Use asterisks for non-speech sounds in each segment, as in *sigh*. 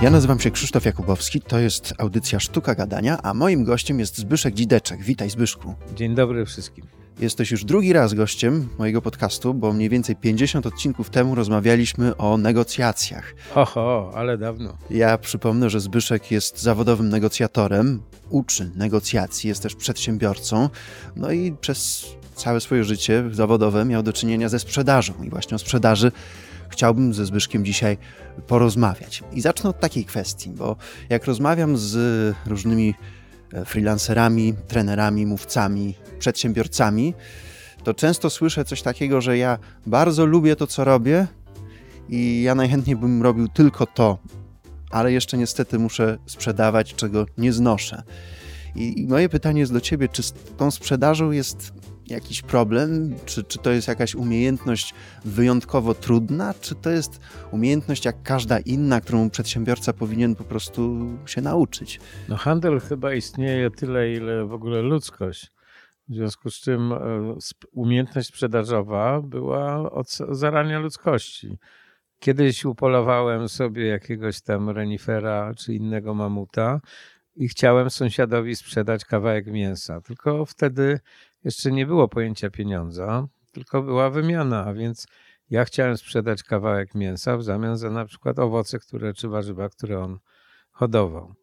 Ja nazywam się Krzysztof Jakubowski, to jest audycja Sztuka Gadania, a moim gościem jest Zbyszek Dzideczek. Witaj Zbyszku. Dzień dobry wszystkim. Jesteś już drugi raz gościem mojego podcastu, bo mniej więcej 50 odcinków temu rozmawialiśmy o negocjacjach. Oho, ale dawno. Ja przypomnę, że Zbyszek jest zawodowym negocjatorem, uczy negocjacji, jest też przedsiębiorcą, no i przez całe swoje życie zawodowe miał do czynienia ze sprzedażą i właśnie o sprzedaży chciałbym ze Zbyszkiem dzisiaj porozmawiać. I zacznę od takiej kwestii, bo jak rozmawiam z różnymi e, freelancerami, trenerami, mówcami, przedsiębiorcami, to często słyszę coś takiego, że ja bardzo lubię to, co robię i ja najchętniej bym robił tylko to, ale jeszcze niestety muszę sprzedawać, czego nie znoszę. I, moje pytanie jest do ciebie, czy z tą sprzedażą jest jakiś problem? Czy, czy to jest jakaś umiejętność wyjątkowo trudna? Czy to jest umiejętność jak każda inna, którą przedsiębiorca powinien po prostu się nauczyć? No handel chyba istnieje tyle, ile w ogóle ludzkość. W związku z czym e, umiejętność sprzedażowa była od zarania ludzkości. Kiedyś upolowałem sobie jakiegoś tam renifera czy innego mamuta i chciałem sąsiadowi sprzedać kawałek mięsa. Tylko wtedy jeszcze nie było pojęcia pieniądza, tylko była wymiana, a więc ja chciałem sprzedać kawałek mięsa w zamian za na przykład owoce, które czy warzywa, które on hodował.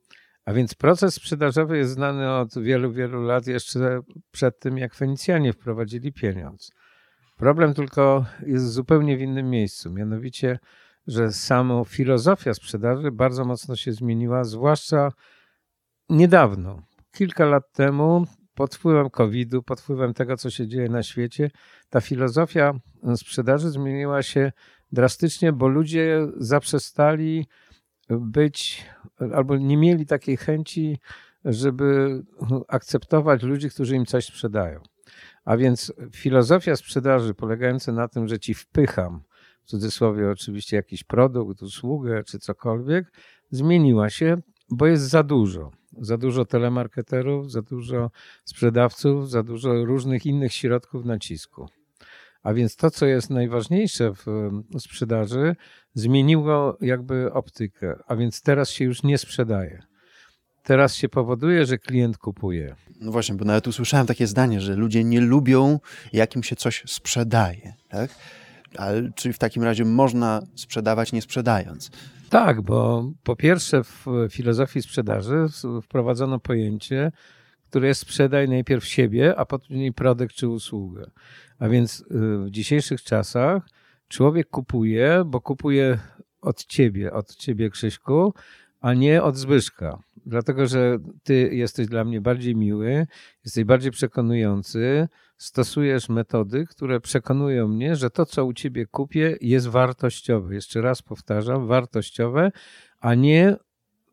A więc proces sprzedażowy jest znany od wielu, wielu lat, jeszcze przed tym, jak Fenicjanie wprowadzili pieniądz. Problem tylko jest zupełnie w innym miejscu, mianowicie, że sama filozofia sprzedaży bardzo mocno się zmieniła, zwłaszcza niedawno. Kilka lat temu pod wpływem COVID-u, pod wpływem tego, co się dzieje na świecie, ta filozofia sprzedaży zmieniła się drastycznie, bo ludzie zaprzestali być albo nie mieli takiej chęci, żeby akceptować ludzi, którzy im coś sprzedają. A więc filozofia sprzedaży polegająca na tym, że ci wpycham, w cudzysłowie oczywiście jakiś produkt, usługę czy cokolwiek, zmieniła się, bo jest za dużo za dużo telemarketerów, za dużo sprzedawców, za dużo różnych innych środków nacisku. A więc to, co jest najważniejsze w sprzedaży, zmieniło jakby optykę, a więc teraz się już nie sprzedaje. Teraz się powoduje, że klient kupuje. No właśnie, bo nawet usłyszałem takie zdanie, że ludzie nie lubią, jak im się coś sprzedaje. Tak? Ale czy w takim razie można sprzedawać nie sprzedając? Tak, bo po pierwsze w filozofii sprzedaży wprowadzono pojęcie, które jest sprzedaj najpierw siebie, a potem produkt czy usługę. A więc y, w dzisiejszych czasach człowiek kupuje, bo kupuje od ciebie, od ciebie Krzyśku, a nie od Zbyszka. Dlatego, że ty jesteś dla mnie bardziej miły, jesteś bardziej przekonujący, stosujesz metody, które przekonują mnie, że to, co u ciebie kupię, jest wartościowe. Jeszcze raz powtarzam, wartościowe, a nie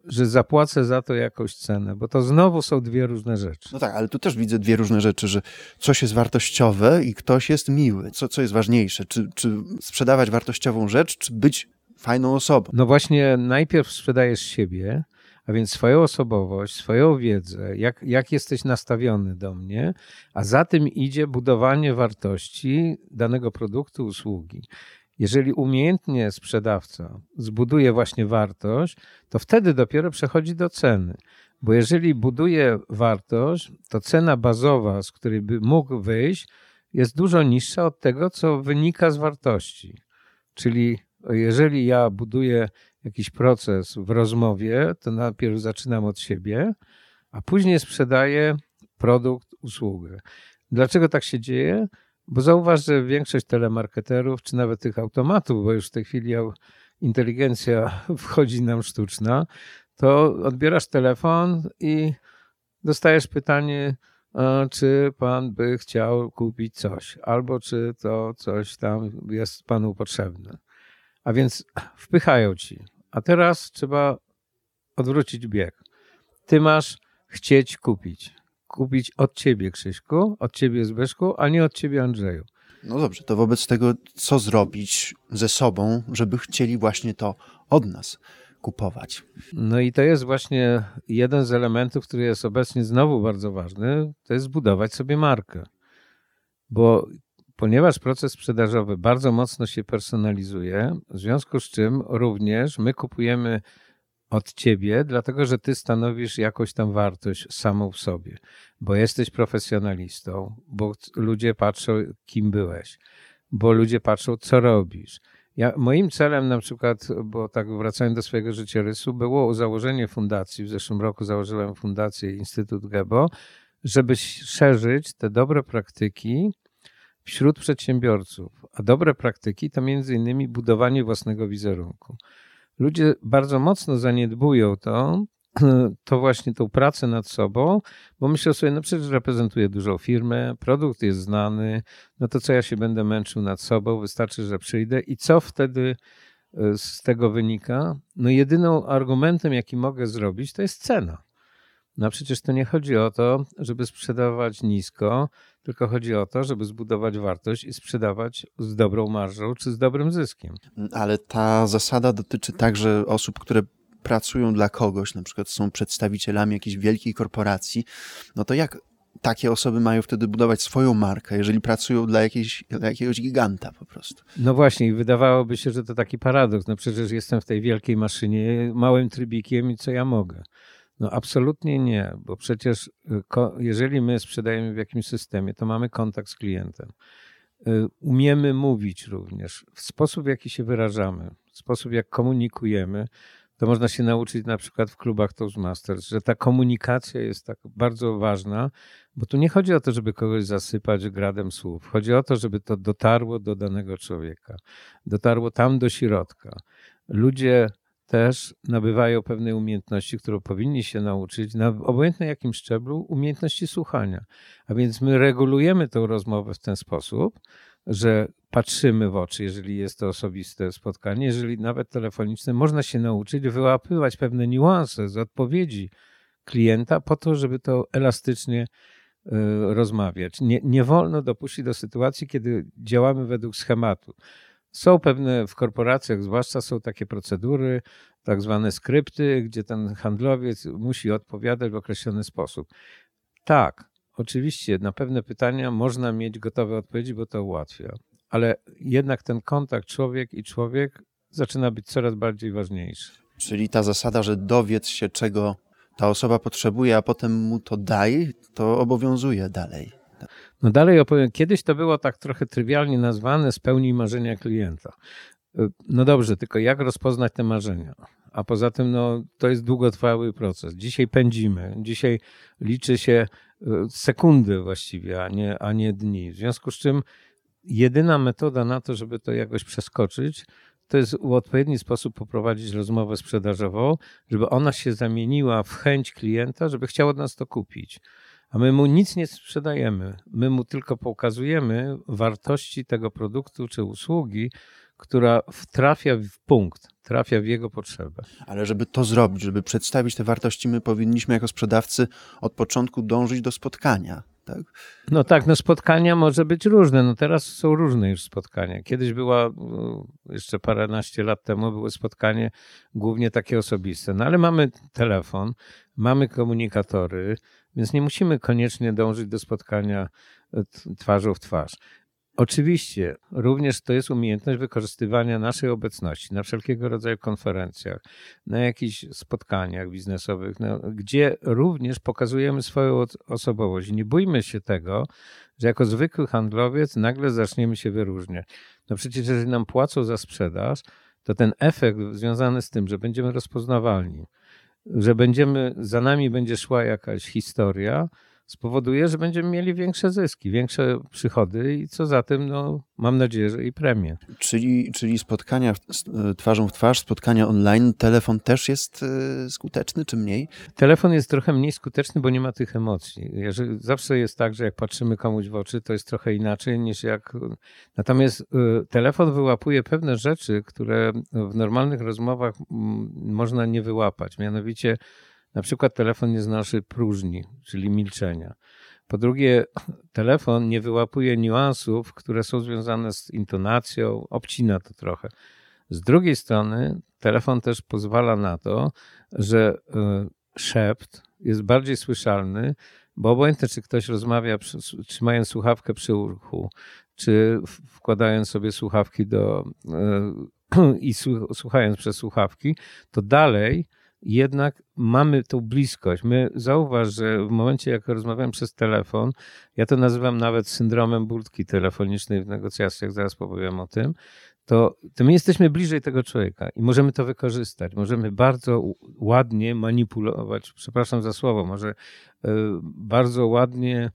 że zapłacę za to jakąś cenę, bo to znowu są dwie różne rzeczy. No tak, ale tu też widzę dwie różne rzeczy, że coś jest wartościowe i ktoś jest miły. Co, co jest ważniejsze? Czy, czy sprzedawać wartościową rzecz, czy być fajną osobą? No właśnie, najpierw sprzedajesz siebie, a więc swoją osobowość, swoją wiedzę, jak, jak jesteś nastawiony do mnie, a za tym idzie budowanie wartości danego produktu, usługi. Jeżeli umiejętnie sprzedawca zbuduje właśnie wartość, to wtedy dopiero przechodzi do ceny. Bo jeżeli buduje wartość, to cena bazowa, z której by mógł wyjść, jest dużo niższa od tego, co wynika z wartości. Czyli jeżeli ja buduję jakiś proces w rozmowie, to najpierw zaczynam od siebie, a później sprzedaję produkt, usługę. Dlaczego tak się dzieje? Bo zauważ, że większość telemarketerów, czy nawet tych automatów, bo już w tej chwili inteligencja *laughs* wchodzi nam sztuczna, to odbierasz telefon i dostajesz pytanie, czy pan by chciał kupić coś, albo czy to coś tam jest panu potrzebne. A więc wpychają ci. A teraz trzeba odwrócić bieg. Ty masz chcieć kupić. Kupić od ciebie, Krzyśku, od ciebie, Zbyszku, a nie od ciebie, Andrzeju. No dobrze, to wobec tego, co zrobić ze sobą, żeby chcieli właśnie to od nas kupować? No i to jest właśnie jeden z elementów, który jest obecnie znowu bardzo ważny, to jest zbudować sobie markę. Bo ponieważ proces sprzedażowy bardzo mocno się personalizuje, w związku z czym również my kupujemy od ciebie, dlatego że ty stanowisz jakąś tam wartość samą w sobie, bo jesteś profesjonalistą, bo ludzie patrzą, kim byłeś, bo ludzie patrzą, co robisz. Ja, moim celem na przykład, bo tak wracając do swojego życiorysu, było założenie fundacji. W zeszłym roku założyłem fundację Instytut Gebo, żeby szerzyć te dobre praktyki wśród przedsiębiorców. A dobre praktyki to między innymi budowanie własnego wizerunku. Ludzie bardzo mocno zaniedbują to, *clears throat* to właśnie tą pracę nad sobą, bo myślę sobie, no przecież reprezentuję dużą firmę, produkt jest znany, no to co ja się będę męczył nad sobą, wystarczy, że przyjdę i co wtedy e, z tego wynika? No jedyną argumentem, jaki mogę zrobić, to jest cena. No przecież to nie chodzi o to, żeby sprzedawać nisko, tylko chodzi o to, żeby zbudować wartość i sprzedawać z dobrą marżą czy z dobrym zyskiem. Ale ta zasada dotyczy także osób, które pracują dla kogoś, na przykład są przedstawicielami jakiejś wielkiej korporacji, no to jak takie osoby mają wtedy budować swoją markę, jeżeli pracują dla, jakiejś, dla jakiegoś giganta po prostu. No właśnie, i wydawałoby się, że to taki paradoks. No przecież jestem w tej wielkiej maszynie małym trybikiem i co ja mogę? No absolutnie nie, bo przecież y, jeżeli my sprzedajemy w jakimś systemie, to mamy kontakt z klientem. Y, umiemy mówić również, w sposób, w jaki się wyrażamy, w sposób, jak komunikujemy, to można się nauczyć na przykład w klubach Toastmasters, że ta komunikacja jest tak bardzo ważna, bo tu nie chodzi o to, żeby kogoś zasypać gradem słów. Chodzi o to, żeby to dotarło do danego człowieka, dotarło tam do środka. Ludzie też nabywają pewnej umiejętności, którą powinni się nauczyć na obojętnie jakim szczeblu, umiejętności słuchania. A więc my regulujemy tę rozmowę w ten sposób, że patrzymy w oczy, jeżeli jest to osobiste spotkanie, jeżeli nawet telefoniczne, można się nauczyć wyłapywać pewne niuanse z odpowiedzi klienta po to, żeby to elastycznie y, rozmawiać. Nie, nie wolno dopuścić do sytuacji, kiedy działamy według schematu. Są pewne w korporacjach, zwłaszcza są takie procedury, tak zwane skrypty, gdzie ten handlowiec musi odpowiadać w określony sposób. Tak, oczywiście na pewne pytania można mieć gotowe odpowiedzi, bo to ułatwia, ale jednak ten kontakt człowiek i człowiek zaczyna być coraz bardziej ważniejszy. Czyli ta zasada, że dowiedz się, czego ta osoba potrzebuje, a potem mu to daj, to obowiązuje dalej. No dalej opowiem. Kiedyś to było tak trochę trywialnie nazwane spełnij marzenia klienta. No dobrze, tylko jak rozpoznać te marzenia? A poza tym, no, to jest długotrwały proces. Dzisiaj pędzimy, dzisiaj liczy się e, sekundy właściwie, a nie, a nie dni. W związku z czym jedyna metoda na to, żeby to jakoś przeskoczyć, to jest w odpowiedni sposób poprowadzić rozmowę sprzedażową, żeby ona się zamieniła w chęć klienta, żeby chciał od nas to kupić. A my mu nic nie sprzedajemy. My mu tylko pokazujemy wartości tego produktu czy usługi, która trafia w punkt, trafia w jego potrzebę. Ale żeby to zrobić, żeby przedstawić te wartości, my powinniśmy jako sprzedawcy od początku dążyć do spotkania. Tak? No tak, no spotkania może być różne. No teraz są różne już spotkania. Kiedyś była, jeszcze paręnaście lat temu, było spotkanie głównie takie osobiste. No ale mamy telefon, mamy komunikatory, więc nie musimy koniecznie dążyć do spotkania e, twarzą w twarz. Oczywiście, również to jest umiejętność wykorzystywania naszej obecności na wszelkiego rodzaju konferencjach, na jakichś spotkaniach biznesowych, no, gdzie również pokazujemy swoją osobowość. Nie bójmy się tego, że jako zwykły handlowiec nagle zaczniemy się wyróżniać. No przecież, jeżeli nam płacą za sprzedaż, to ten efekt związany z tym, że będziemy rozpoznawalni, że będziemy, za nami będzie szła jakaś historia, spowoduje, że będziemy mieli większe zyski, większe przychody i co za tym, no, mam nadzieję, że i premię. Czyli, czyli spotkania e, twarzą w twarz, spotkania online, telefon też jest e, skuteczny, czy mniej? Telefon jest trochę mniej skuteczny, bo nie ma tych emocji. Jeżeli, zawsze jest tak, że jak patrzymy komuś w oczy, to jest trochę inaczej niż jak... Natomiast e, telefon wyłapuje pewne rzeczy, które w normalnych rozmowach można nie wyłapać. Mianowicie na przykład telefon nie znosi próżni, czyli milczenia. Po drugie, *clears throat* telefon nie wyłapuje niuansów, które są związane z intonacją, obcina to trochę. Z drugiej strony, telefon też pozwala na to, że e, szept jest bardziej słyszalny, bo obojętnie, czy ktoś rozmawia trzymając słuchawkę przy uchu, czy wkładając sobie słuchawki do e, *clears throat* i słuchając przez słuchawki, to dalej jednak mamy tą bliskość. My zauważ, że w momencie, jak rozmawiam przez telefon, ja to nazywam nawet syndromem burtki telefonicznej w negocjacjach, zaraz powiem o tym, to, to my jesteśmy bliżej tego człowieka i możemy to wykorzystać. Możemy bardzo ładnie manipulować, przepraszam za słowo, może e, bardzo ładnie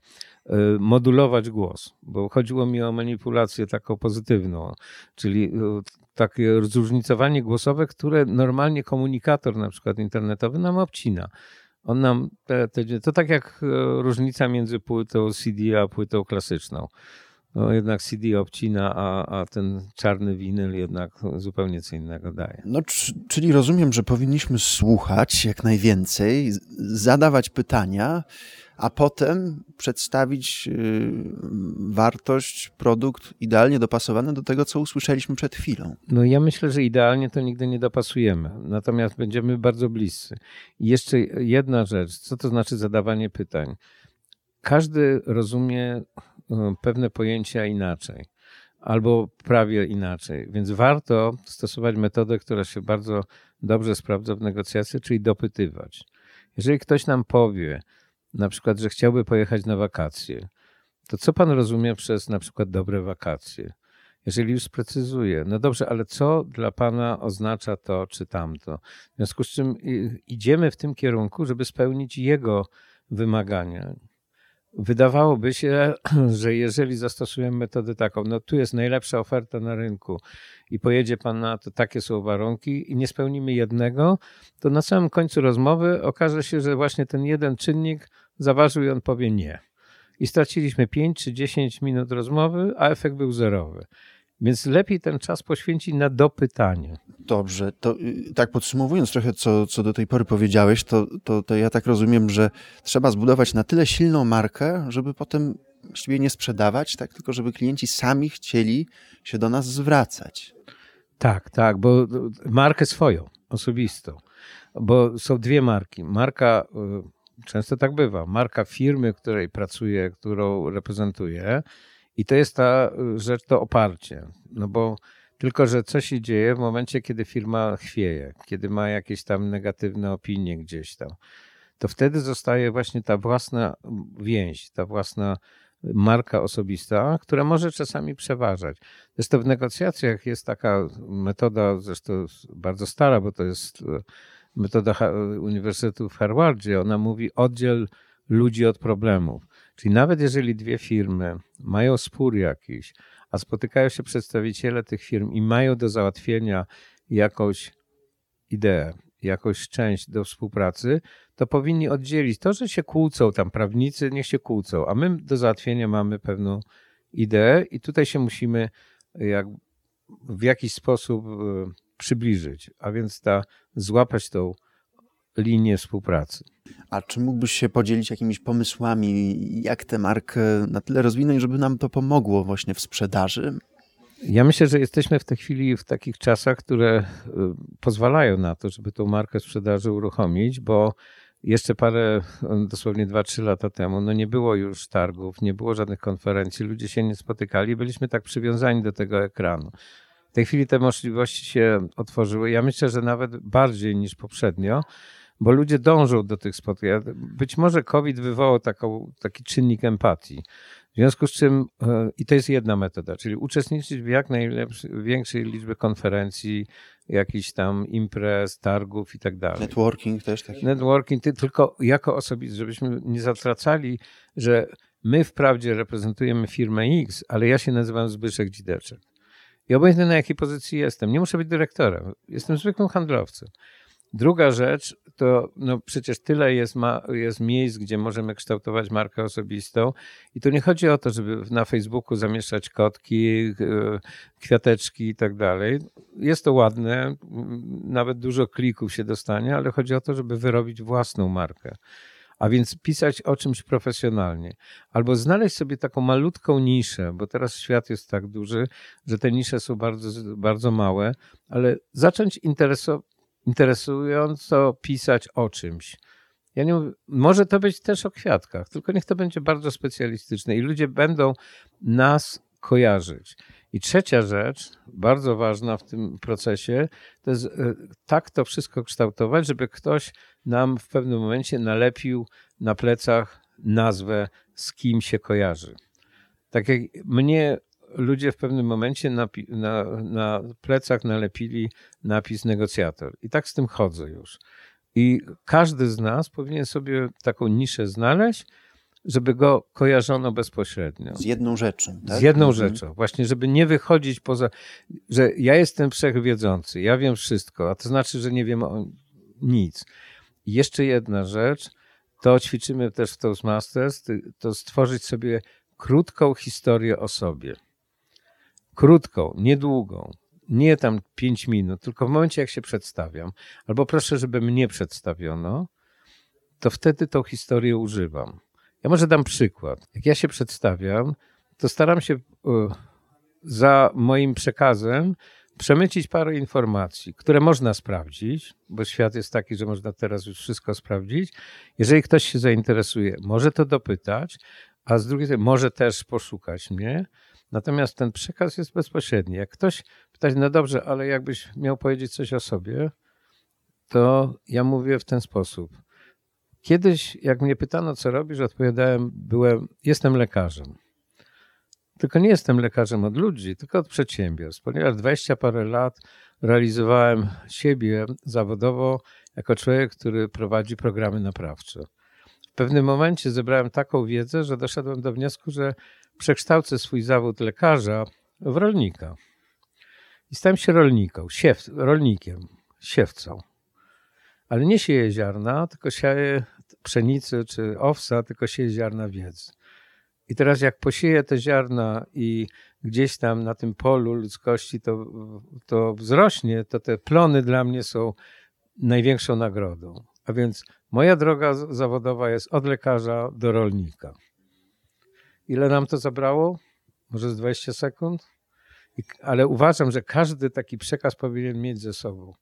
e, modulować głos, bo chodziło mi o manipulację taką pozytywną, czyli e, takie zróżnicowanie głosowe, które normalnie komunikator na przykład internetowy nam obcina. On nam, te, te, to tak jak różnica między płytą CD a płytą klasyczną no jednak CD obcina, a, a ten czarny winyl jednak zupełnie co innego daje. No, czyli rozumiem, że powinniśmy słuchać jak najwięcej, zadawać pytania, a potem przedstawić yy, wartość, produkt idealnie dopasowany do tego, co usłyszeliśmy przed chwilą. No ja myślę, że idealnie to nigdy nie dopasujemy, natomiast będziemy bardzo bliscy. I jeszcze jedna rzecz, co to znaczy zadawanie pytań? Każdy rozumie pewne pojęcia inaczej albo prawie inaczej. Więc warto stosować metodę, która się bardzo dobrze sprawdza w negocjacji, czyli dopytywać. Jeżeli ktoś nam powie, na przykład, że chciałby pojechać na wakacje, to co pan rozumie przez na przykład dobre wakacje? Jeżeli już sprecyzuje, no dobrze, ale co dla pana oznacza to czy tamto? W związku z czym idziemy w tym kierunku, żeby spełnić jego wymagania. Wydawałoby się, *clears throat* że jeżeli zastosujemy metodę taką, no tu jest najlepsza oferta na rynku i pojedzie pan na to, takie są warunki i nie spełnimy jednego, to na samym końcu rozmowy okaże się, że właśnie ten jeden czynnik zaważył i on powie nie. I straciliśmy 5 czy 10 minut rozmowy, a efekt był zerowy. Więc lepiej ten czas poświęcić na dopytanie. Dobrze, to y, tak podsumowując trochę, co, co do tej pory powiedziałeś, to, to, to ja tak rozumiem, że trzeba zbudować na tyle silną markę, żeby potem właściwie nie sprzedawać, tak, tylko żeby klienci sami chcieli się do nas zwracać. Tak, tak, bo markę swoją, osobistą. Bo są dwie marki. Marka, y, często tak bywa, marka firmy, której pracuję, którą reprezentuję i to jest ta y, rzecz, to oparcie. No bo tylko, że co się dzieje w momencie, kiedy firma chwieje, kiedy ma jakieś tam negatywne opinie gdzieś tam, to wtedy zostaje właśnie ta własna więź, ta własna marka osobista, która może czasami przeważać. Zresztą w negocjacjach jest taka metoda, zresztą bardzo stara, bo to jest y, metoda Uniwersytetu w Harvardzie. Ona mówi oddziel ludzi od problemów. Czyli nawet jeżeli dwie firmy mają spór jakiś, a spotykają się przedstawiciele tych firm i mają do załatwienia jakąś ideę, jakąś część do współpracy, to powinni oddzielić. To, że się kłócą tam prawnicy, niech się kłócą, a my do załatwienia mamy pewną ideę i tutaj się musimy jak, w jakiś sposób e, przybliżyć, a więc ta, złapać tą linię współpracy. A czy mógłbyś się podzielić jakimiś pomysłami, jak tę markę na tyle rozwinąć, żeby nam to pomogło właśnie w sprzedaży? Ja myślę, że jesteśmy w tej chwili w takich czasach, które y, pozwalają na to, żeby tą markę sprzedaży uruchomić, bo jeszcze parę, dosłownie 2-3 lata temu, no nie było już targów, nie było żadnych konferencji, ludzie się nie spotykali, byliśmy tak przywiązani do tego ekranu. W tej chwili te możliwości się otworzyły. Ja myślę, że nawet bardziej niż poprzednio, bo ludzie dążą do tych spotkań. Być może COVID wywołał taką, taki czynnik empatii. W związku z czym, e, i to jest jedna metoda, czyli uczestniczyć w jak największej liczbie konferencji, jakichś tam imprez, targów i tak dalej. Networking też taki. Networking, tylko jako osobisty, żebyśmy nie zatracali, że my wprawdzie reprezentujemy firmę X, ale ja się nazywam Zbyszek Dzideczek. I obojętnie na jakiej pozycji jestem, nie muszę być dyrektorem, jestem zwykłym handlowcem. Druga rzecz to no przecież tyle jest, ma, jest miejsc, gdzie możemy kształtować markę osobistą i tu nie chodzi o to, żeby na Facebooku zamieszczać kotki, e, kwiateczki i tak dalej. Jest to ładne, nawet dużo klików się dostanie, ale chodzi o to, żeby wyrobić własną markę. A więc pisać o czymś profesjonalnie. Albo znaleźć sobie taką malutką niszę, bo teraz świat jest tak duży, że te nisze są bardzo, bardzo małe, ale zacząć interesować interesująco pisać o czymś. Ja nie mówię, może to być też o kwiatkach, tylko niech to będzie bardzo specjalistyczne i ludzie będą nas kojarzyć. I trzecia rzecz, bardzo ważna w tym procesie, to jest e, tak to wszystko kształtować, żeby ktoś nam w pewnym momencie nalepił na plecach nazwę, z kim się kojarzy. Tak jak mnie ludzie w pewnym momencie na, na, na plecach nalepili napis negocjator. I tak z tym chodzę już. I każdy z nas powinien sobie taką niszę znaleźć, żeby go kojarzono bezpośrednio. Z jedną rzeczą. Tak? Z jedną mhm. rzeczą. Właśnie, żeby nie wychodzić poza, że ja jestem wszechwiedzący, ja wiem wszystko, a to znaczy, że nie wiem o nic. I jeszcze jedna rzecz, to ćwiczymy też w Toastmasters, to stworzyć sobie krótką historię o sobie. Krótką, niedługą. Nie tam pięć minut, tylko w momencie, jak się przedstawiam, albo proszę, żeby mnie przedstawiono, to wtedy tą historię używam. Ja może dam przykład. Jak ja się przedstawiam, to staram się e, za moim przekazem przemycić parę informacji, które można sprawdzić, bo świat jest taki, że można teraz już wszystko sprawdzić. Jeżeli ktoś się zainteresuje, może to dopytać, a z drugiej strony może też poszukać mnie. Natomiast ten przekaz jest bezpośredni. Jak ktoś pyta, no dobrze, ale jakbyś miał powiedzieć coś o sobie, to ja mówię w ten sposób. Kiedyś, jak mnie pytano, co robisz, odpowiadałem, byłem, jestem lekarzem. Tylko nie jestem lekarzem od ludzi, tylko od przedsiębiorstw, ponieważ 20 parę lat realizowałem siebie zawodowo jako człowiek, który prowadzi programy naprawcze. W pewnym momencie zebrałem taką wiedzę, że doszedłem do wniosku, że przekształcę swój zawód lekarza w rolnika. I stałem się rolniką, siew, rolnikiem, siewcą. Ale nie sieje ziarna, tylko sieje pszenicy czy owsa, tylko sieje ziarna wiedzy. I teraz jak posieję te ziarna i gdzieś tam na tym polu ludzkości to, to wzrośnie, to te plony dla mnie są największą nagrodą. A więc moja droga zawodowa jest od lekarza do rolnika. Ile nam to zabrało? Może z 20 sekund? ale uważam, że każdy taki przekaz powinien mieć ze sobą.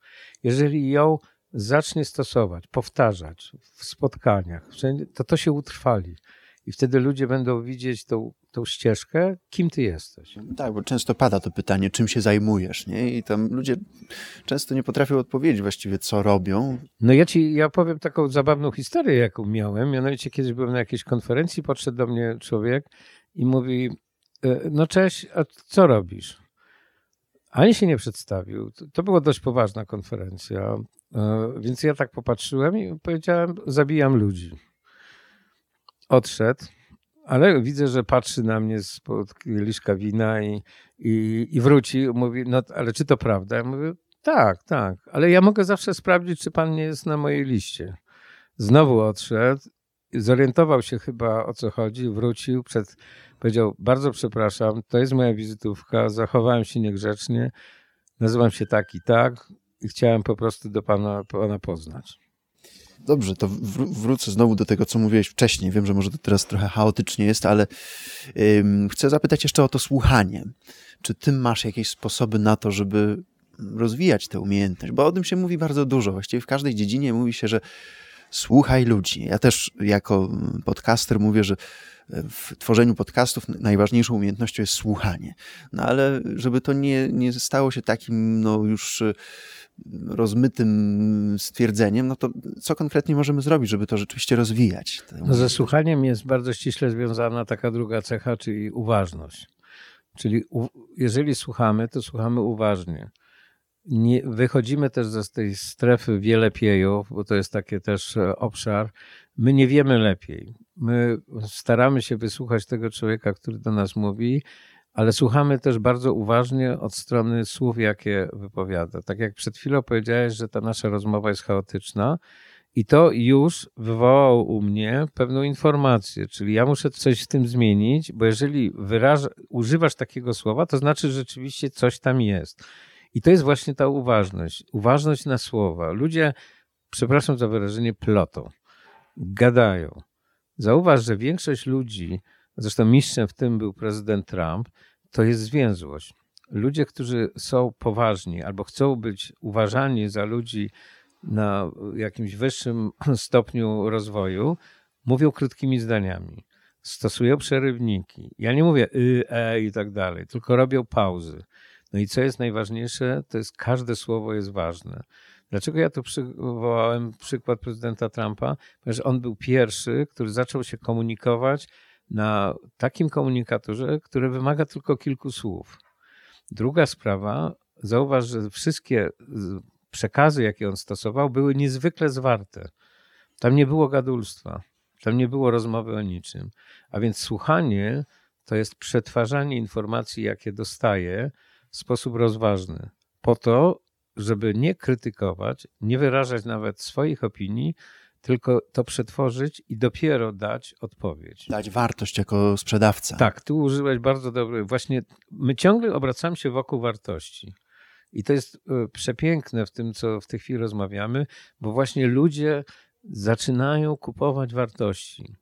Jeżeli ją zacznie stosować, powtarzać w spotkaniach, to to się utrwali. I wtedy ludzie będą widzieć tą, tą ścieżkę, kim ty jesteś. Tak, bo często pada to pytanie, czym się zajmujesz, nie? I tam ludzie często nie potrafią odpowiedzieć właściwie, co robią. No ja ci, ja powiem taką zabawną historię, jaką miałem. Mianowicie kiedyś byłem na jakiejś konferencji, podszedł do mnie człowiek i mówi, e, no cześć, a co robisz? Ani się nie przedstawił. To była dość poważna konferencja, e, więc ja tak popatrzyłem i powiedziałem, zabijam ludzi odszedł, ale widzę, że patrzy na mnie spod kieliszka wina i, i, i wróci. Mówi, no ale czy to prawda? Ja mówię, tak, tak, ale ja mogę zawsze sprawdzić, czy pan nie jest na mojej liście. Znowu odszedł, zorientował się chyba o co chodzi, wrócił, przed, powiedział, bardzo przepraszam, to jest moja wizytówka, zachowałem się niegrzecznie, nazywam się tak i tak i chciałem po prostu do pana, pana poznać. Dobrze, to wrócę znowu do tego, co mówiłeś wcześniej. Wiem, że może to teraz trochę chaotycznie jest, ale ym, chcę zapytać jeszcze o to słuchanie. Czy ty masz jakieś sposoby na to, żeby rozwijać tę umiejętność? Bo o tym się mówi bardzo dużo. Właściwie w każdej dziedzinie mówi się, że słuchaj ludzi. Ja też jako podcaster mówię, że w tworzeniu podcastów najważniejszą umiejętnością jest słuchanie. No ale żeby to nie, nie stało się takim no już rozmytym stwierdzeniem, no to co konkretnie możemy zrobić, żeby to rzeczywiście rozwijać? No ze słuchaniem jest bardzo ściśle związana taka druga cecha, czyli uważność. Czyli jeżeli słuchamy, to słuchamy uważnie. Nie, wychodzimy też ze tej strefy wielepiejów, bo to jest taki też e, obszar. My nie wiemy lepiej. My staramy się wysłuchać tego człowieka, który do nas mówi, ale słuchamy też bardzo uważnie od strony słów, jakie wypowiada. Tak jak przed chwilą powiedziałeś, że ta nasza rozmowa jest chaotyczna, i to już wywołało u mnie pewną informację, czyli ja muszę coś w tym zmienić, bo jeżeli wyraża, używasz takiego słowa, to znaczy, że rzeczywiście coś tam jest. I to jest właśnie ta uważność. Uważność na słowa. Ludzie, przepraszam za wyrażenie, plotą, gadają. Zauważ, że większość ludzi, zresztą mistrzem w tym był prezydent Trump, to jest zwięzłość. Ludzie, którzy są poważni albo chcą być uważani za ludzi na jakimś wyższym *clears throat* stopniu rozwoju, mówią krótkimi zdaniami. stosują przerywniki. Ja nie mówię y, e i tak dalej, tylko robią pauzy. No i co jest najważniejsze, to jest każde słowo jest ważne. Dlaczego ja tu przywołałem przykład prezydenta Trumpa? Ponieważ on był pierwszy, który zaczął się komunikować na takim komunikatorze, który wymaga tylko kilku słów. Druga sprawa, zauważ, że wszystkie przekazy, jakie on stosował, były niezwykle zwarte. Tam nie było gadulstwa, tam nie było rozmowy o niczym. A więc słuchanie to jest przetwarzanie informacji, jakie dostaje w sposób rozważny. Po to, żeby nie krytykować, nie wyrażać nawet swoich opinii, tylko to przetworzyć i dopiero dać odpowiedź. Dać wartość jako sprzedawca. Tak, tu użyłeś bardzo dobry. Właśnie my ciągle obracamy się wokół wartości. I to jest e, przepiękne w tym, co w tej chwili rozmawiamy, bo właśnie ludzie zaczynają kupować wartości,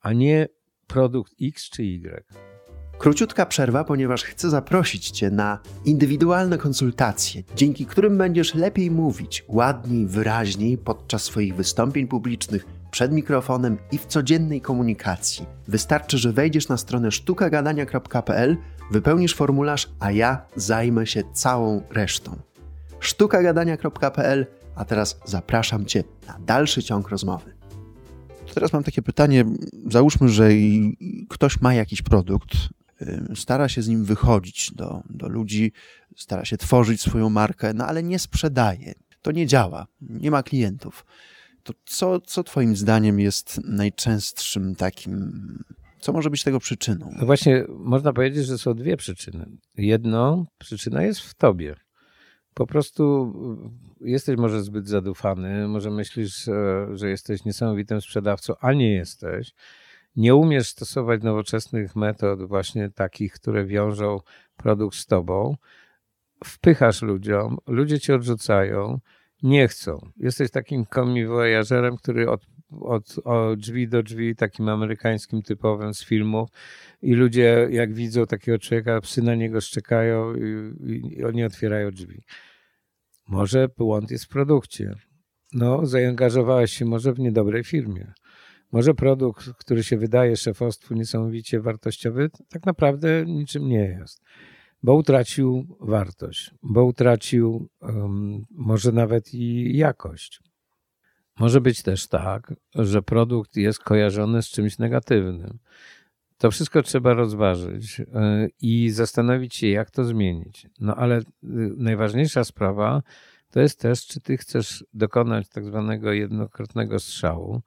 a nie produkt X czy Y. Króciutka przerwa, ponieważ chcę zaprosić Cię na indywidualne konsultacje, dzięki którym będziesz lepiej mówić, ładniej, wyraźniej podczas swoich wystąpień publicznych, przed mikrofonem i w codziennej komunikacji. Wystarczy, że wejdziesz na stronę sztukagadania.pl, wypełnisz formularz, a ja zajmę się całą resztą. sztukagadania.pl, a teraz zapraszam Cię na dalszy ciąg rozmowy. Teraz mam takie pytanie. Załóżmy, że ktoś ma jakiś produkt, stara się z nim wychodzić do, do ludzi, stara się tworzyć swoją markę, no ale nie sprzedaje. To nie działa, nie ma klientów. To co, co Twoim zdaniem jest najczęstszym takim, co może być tego przyczyną? No właśnie, można powiedzieć, że są dwie przyczyny. Jedno, przyczyna jest w Tobie. Po prostu jesteś może zbyt zadufany, może myślisz, że jesteś niesamowitym sprzedawcą, a nie jesteś nie umiesz stosować nowoczesnych metod, właśnie takich, które wiążą produkt z tobą, wpychasz ludziom, ludzie cię odrzucają, nie chcą. Jesteś takim komiwojażerem, który od, od, od drzwi do drzwi, takim amerykańskim typowym z filmów i ludzie jak widzą takiego człowieka, psy na niego szczekają i, i oni otwierają drzwi. Może błąd jest w produkcie. No, zaangażowałeś się może w niedobrej firmie. Może produkt, który się wydaje szefostwu niesamowicie wartościowy, tak naprawdę niczym nie jest, bo utracił wartość, bo utracił um, może nawet i jakość. Może być też tak, że produkt jest kojarzony z czymś negatywnym. To wszystko trzeba rozważyć yy, i zastanowić się, jak to zmienić. No ale yy, najważniejsza sprawa to jest też, czy ty chcesz dokonać tak zwanego jednokrotnego strzału,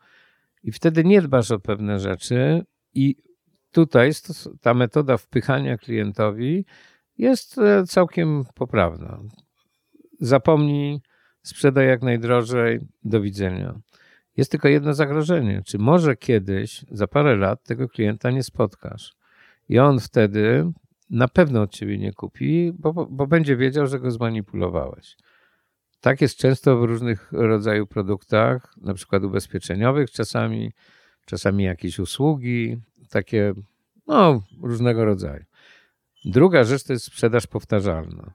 i wtedy nie dbasz o pewne rzeczy, i tutaj ta metoda wpychania klientowi jest e, całkiem poprawna. Zapomnij, sprzedaj jak najdrożej, do widzenia. Jest tylko jedno zagrożenie. Czy może kiedyś, za parę lat, tego klienta nie spotkasz? I on wtedy na pewno od ciebie nie kupi, bo, bo będzie wiedział, że go zmanipulowałeś. Tak jest często w różnych rodzajach produktach, na przykład ubezpieczeniowych czasami, czasami jakieś usługi, takie no, różnego rodzaju. Druga rzecz to jest sprzedaż powtarzalna.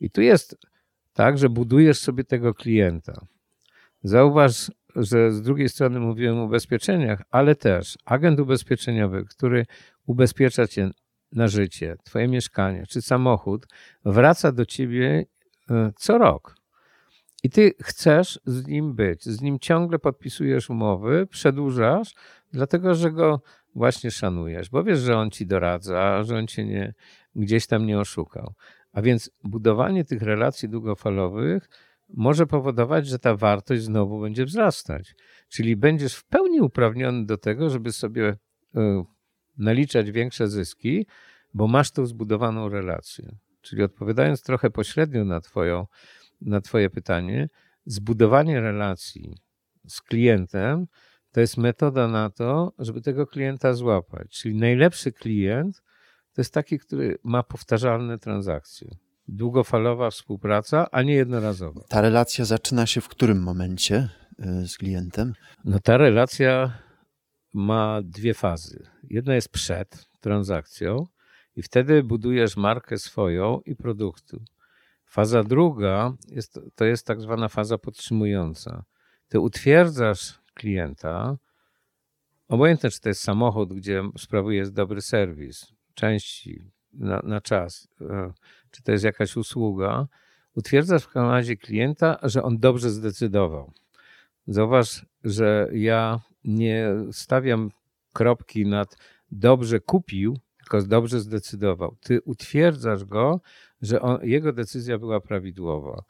I tu jest tak, że budujesz sobie tego klienta. Zauważ, że z drugiej strony mówiłem o ubezpieczeniach, ale też agent ubezpieczeniowy, który ubezpiecza cię na życie, twoje mieszkanie czy samochód, wraca do ciebie e, co rok. I ty chcesz z nim być, z nim ciągle podpisujesz umowy, przedłużasz, dlatego że go właśnie szanujesz, bo wiesz, że on ci doradza, że on cię nie, gdzieś tam nie oszukał. A więc budowanie tych relacji długofalowych może powodować, że ta wartość znowu będzie wzrastać. Czyli będziesz w pełni uprawniony do tego, żeby sobie e, naliczać większe zyski, bo masz tą zbudowaną relację. Czyli odpowiadając trochę pośrednio na Twoją na Twoje pytanie, zbudowanie relacji z klientem to jest metoda na to, żeby tego klienta złapać. Czyli najlepszy klient to jest taki, który ma powtarzalne transakcje. Długofalowa współpraca, a nie jednorazowa. Ta relacja zaczyna się w którym momencie y, z klientem? No ta relacja ma dwie fazy. Jedna jest przed transakcją i wtedy budujesz markę swoją i produktu. Faza druga jest, to jest tak zwana faza podtrzymująca. Ty utwierdzasz klienta obojętne czy to jest samochód, gdzie sprawuje dobry serwis, części na, na czas, e, czy to jest jakaś usługa, utwierdzasz w razie klienta, że on dobrze zdecydował. Zauważ, że ja nie stawiam kropki nad dobrze kupił, tylko dobrze zdecydował. Ty utwierdzasz go, że on, jego decyzja była prawidłowa.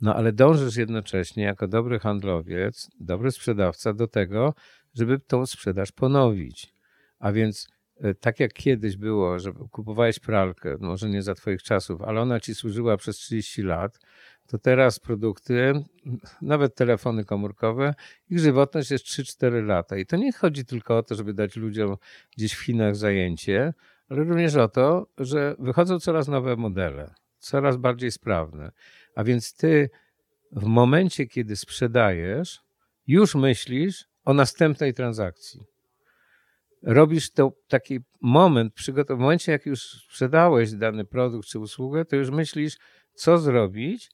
No ale dążysz jednocześnie jako dobry handlowiec, dobry sprzedawca do tego, żeby tą sprzedaż ponowić. A więc e, tak jak kiedyś było, że kupowałeś pralkę, może nie za twoich czasów, ale ona ci służyła przez 30 lat, to teraz produkty, nawet telefony komórkowe, ich żywotność jest 3-4 lata. I to nie chodzi tylko o to, żeby dać ludziom gdzieś w Chinach zajęcie, ale również o to, że wychodzą coraz nowe modele, coraz bardziej sprawne. A więc ty w momencie, kiedy sprzedajesz, już myślisz o następnej transakcji. Robisz to taki moment, w momencie, jak już sprzedałeś dany produkt czy usługę, to już myślisz, co zrobić,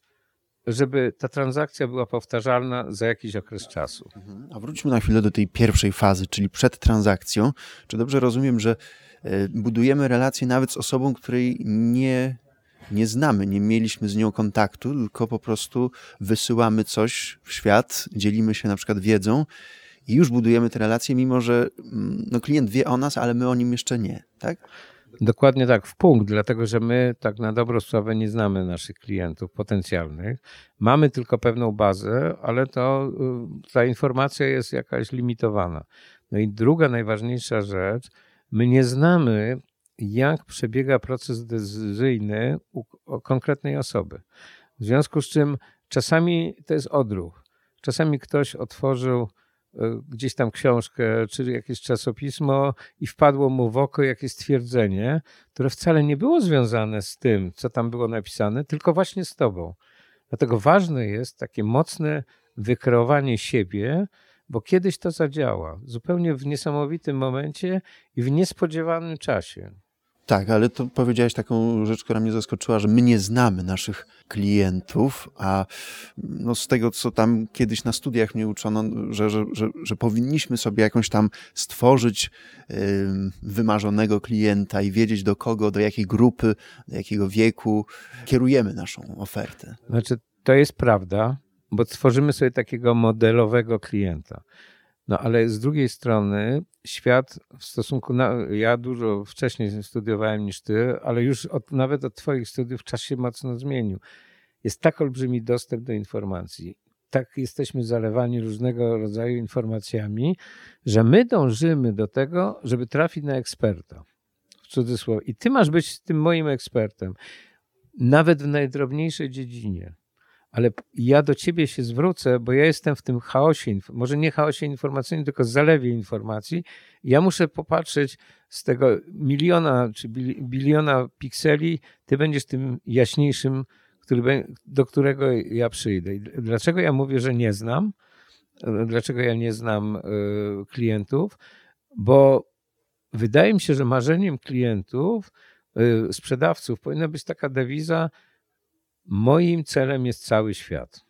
żeby ta transakcja była powtarzalna za jakiś okres czasu. Mhm. A wróćmy na chwilę do tej pierwszej fazy, czyli przed transakcją. Czy dobrze rozumiem, że e, budujemy relację nawet z osobą, której nie, nie znamy, nie mieliśmy z nią kontaktu, tylko po prostu wysyłamy coś w świat, dzielimy się na przykład wiedzą i już budujemy te relacje, mimo że mm, no, klient wie o nas, ale my o nim jeszcze nie, tak? Dokładnie tak, w punkt, dlatego że my tak na dobrą sprawę nie znamy naszych klientów potencjalnych. Mamy tylko pewną bazę, ale to y, ta informacja jest jakaś limitowana. No i druga najważniejsza rzecz, my nie znamy, jak przebiega proces decyzyjny u konkretnej osoby. W związku z czym czasami to jest odruch. Czasami ktoś otworzył gdzieś tam książkę czy jakieś czasopismo i wpadło mu w oko jakieś stwierdzenie, które wcale nie było związane z tym, co tam było napisane, tylko właśnie z tobą. Dlatego ważne jest takie mocne wykreowanie siebie, bo kiedyś to zadziała, zupełnie w niesamowitym momencie i w niespodziewanym czasie. Tak, ale to powiedziałeś taką rzecz, która mnie zaskoczyła, że my nie znamy naszych klientów, a no z tego, co tam kiedyś na studiach mnie uczono, że, że, że, że powinniśmy sobie jakąś tam stworzyć yy, wymarzonego klienta i wiedzieć do kogo, do jakiej grupy, do jakiego wieku kierujemy naszą ofertę. Znaczy, to jest prawda, bo tworzymy sobie takiego modelowego klienta. No ale z drugiej strony świat w stosunku na. Ja dużo wcześniej studiowałem niż ty, ale już od, nawet od Twoich studiów czas się mocno zmienił. Jest tak olbrzymi dostęp do informacji. Tak jesteśmy zalewani różnego rodzaju informacjami, że my dążymy do tego, żeby trafić na eksperta. W cudzysłowie. I ty masz być tym moim ekspertem. Nawet w najdrobniejszej dziedzinie ale ja do ciebie się zwrócę, bo ja jestem w tym chaosie, może nie chaosie informacyjnym, tylko zalewie informacji. Ja muszę popatrzeć z tego miliona czy biliona pikseli, ty będziesz tym jaśniejszym, który, do którego ja przyjdę. Dlaczego ja mówię, że nie znam? Dlaczego ja nie znam y, klientów? Bo wydaje mi się, że marzeniem klientów, y, sprzedawców powinna być taka dewiza, Moim celem jest cały świat,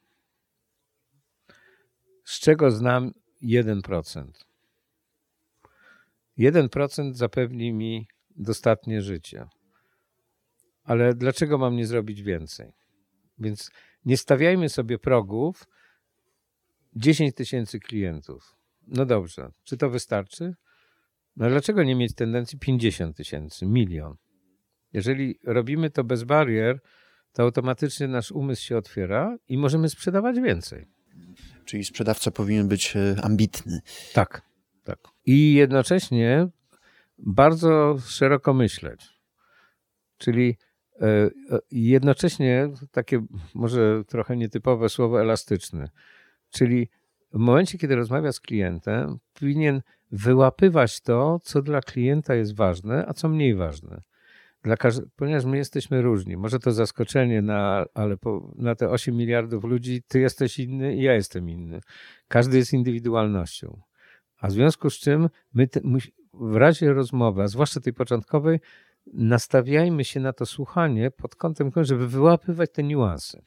z czego znam 1%. 1% zapewni mi dostatnie życie. Ale dlaczego mam nie zrobić więcej? Więc nie stawiajmy sobie progów 10 tysięcy klientów. No dobrze, czy to wystarczy? No dlaczego nie mieć tendencji 50 tysięcy, milion? Jeżeli robimy to bez barier, to automatycznie nasz umysł się otwiera i możemy sprzedawać więcej. Czyli sprzedawca powinien być e, ambitny. Tak, tak. I jednocześnie bardzo szeroko myśleć. Czyli e, e, jednocześnie takie może trochę nietypowe słowo elastyczny. Czyli w momencie, kiedy rozmawia z klientem, powinien wyłapywać to, co dla klienta jest ważne, a co mniej ważne dla ponieważ my jesteśmy różni. Może to zaskoczenie, na, ale po, na te 8 miliardów ludzi ty jesteś inny i ja jestem inny. Każdy jest indywidualnością. A w związku z czym my te, w razie rozmowy, a zwłaszcza tej początkowej, nastawiajmy się na to słuchanie pod kątem, żeby wyłapywać te niuanse.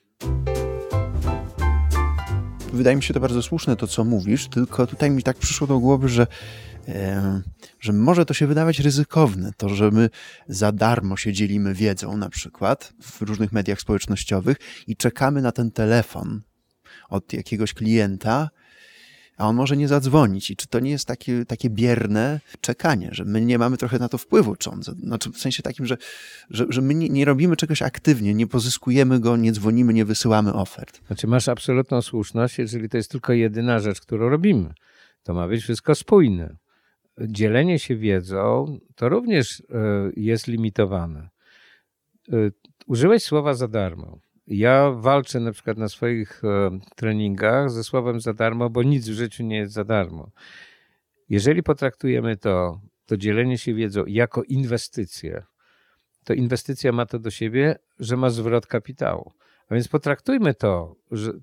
Wydaje mi się to bardzo słuszne, to co mówisz, tylko tutaj mi tak przyszło do głowy, że że może to się wydawać ryzykowne, to, że my za darmo się dzielimy wiedzą na przykład w różnych mediach społecznościowych i czekamy na ten telefon od jakiegoś klienta, a on może nie zadzwonić. I czy to nie jest takie, takie bierne czekanie, że my nie mamy trochę na to wpływu, czy on, znaczy w sensie takim, że, że, że my nie, nie robimy czegoś aktywnie, nie pozyskujemy go, nie dzwonimy, nie wysyłamy ofert. Znaczy masz absolutną słuszność, jeżeli to jest tylko jedyna rzecz, którą robimy. To ma być wszystko spójne. Dzielenie się wiedzą to również e, jest limitowane. E, użyłeś słowa za darmo. Ja walczę na przykład na swoich e, treningach ze słowem za darmo, bo nic w życiu nie jest za darmo. Jeżeli potraktujemy to, to dzielenie się wiedzą jako inwestycję, to inwestycja ma to do siebie, że ma zwrot kapitału. A więc potraktujmy to,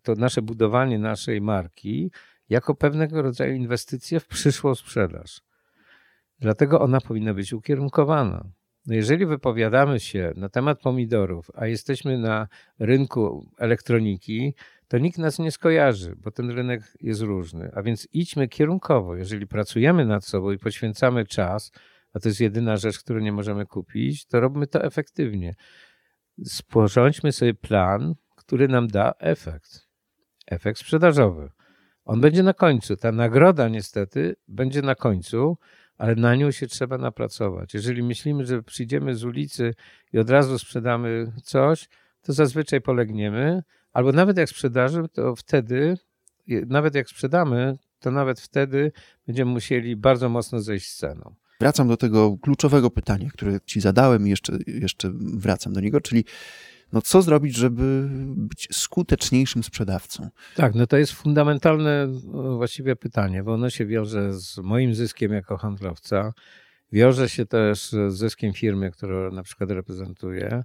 to nasze budowanie naszej marki jako pewnego rodzaju inwestycję w przyszłą sprzedaż. Dlatego ona powinna być ukierunkowana. No jeżeli wypowiadamy się na temat pomidorów, a jesteśmy na rynku elektroniki, to nikt nas nie skojarzy, bo ten rynek jest różny. A więc idźmy kierunkowo. Jeżeli pracujemy nad sobą i poświęcamy czas, a to jest jedyna rzecz, którą nie możemy kupić, to robimy to efektywnie. Sporządźmy sobie plan, który nam da efekt. Efekt sprzedażowy. On będzie na końcu. Ta nagroda niestety będzie na końcu, ale na nią się trzeba napracować. Jeżeli myślimy, że przyjdziemy z ulicy i od razu sprzedamy coś, to zazwyczaj polegniemy, albo nawet jak sprzedaży, to wtedy, nawet jak sprzedamy, to nawet wtedy będziemy musieli bardzo mocno zejść z ceną. Wracam do tego kluczowego pytania, które ci zadałem i jeszcze, jeszcze wracam do niego, czyli no co zrobić, żeby być skuteczniejszym sprzedawcą? Tak, no to jest fundamentalne właściwie pytanie, bo ono się wiąże z moim zyskiem jako handlowca, wiąże się też z zyskiem firmy, którą na przykład reprezentuję.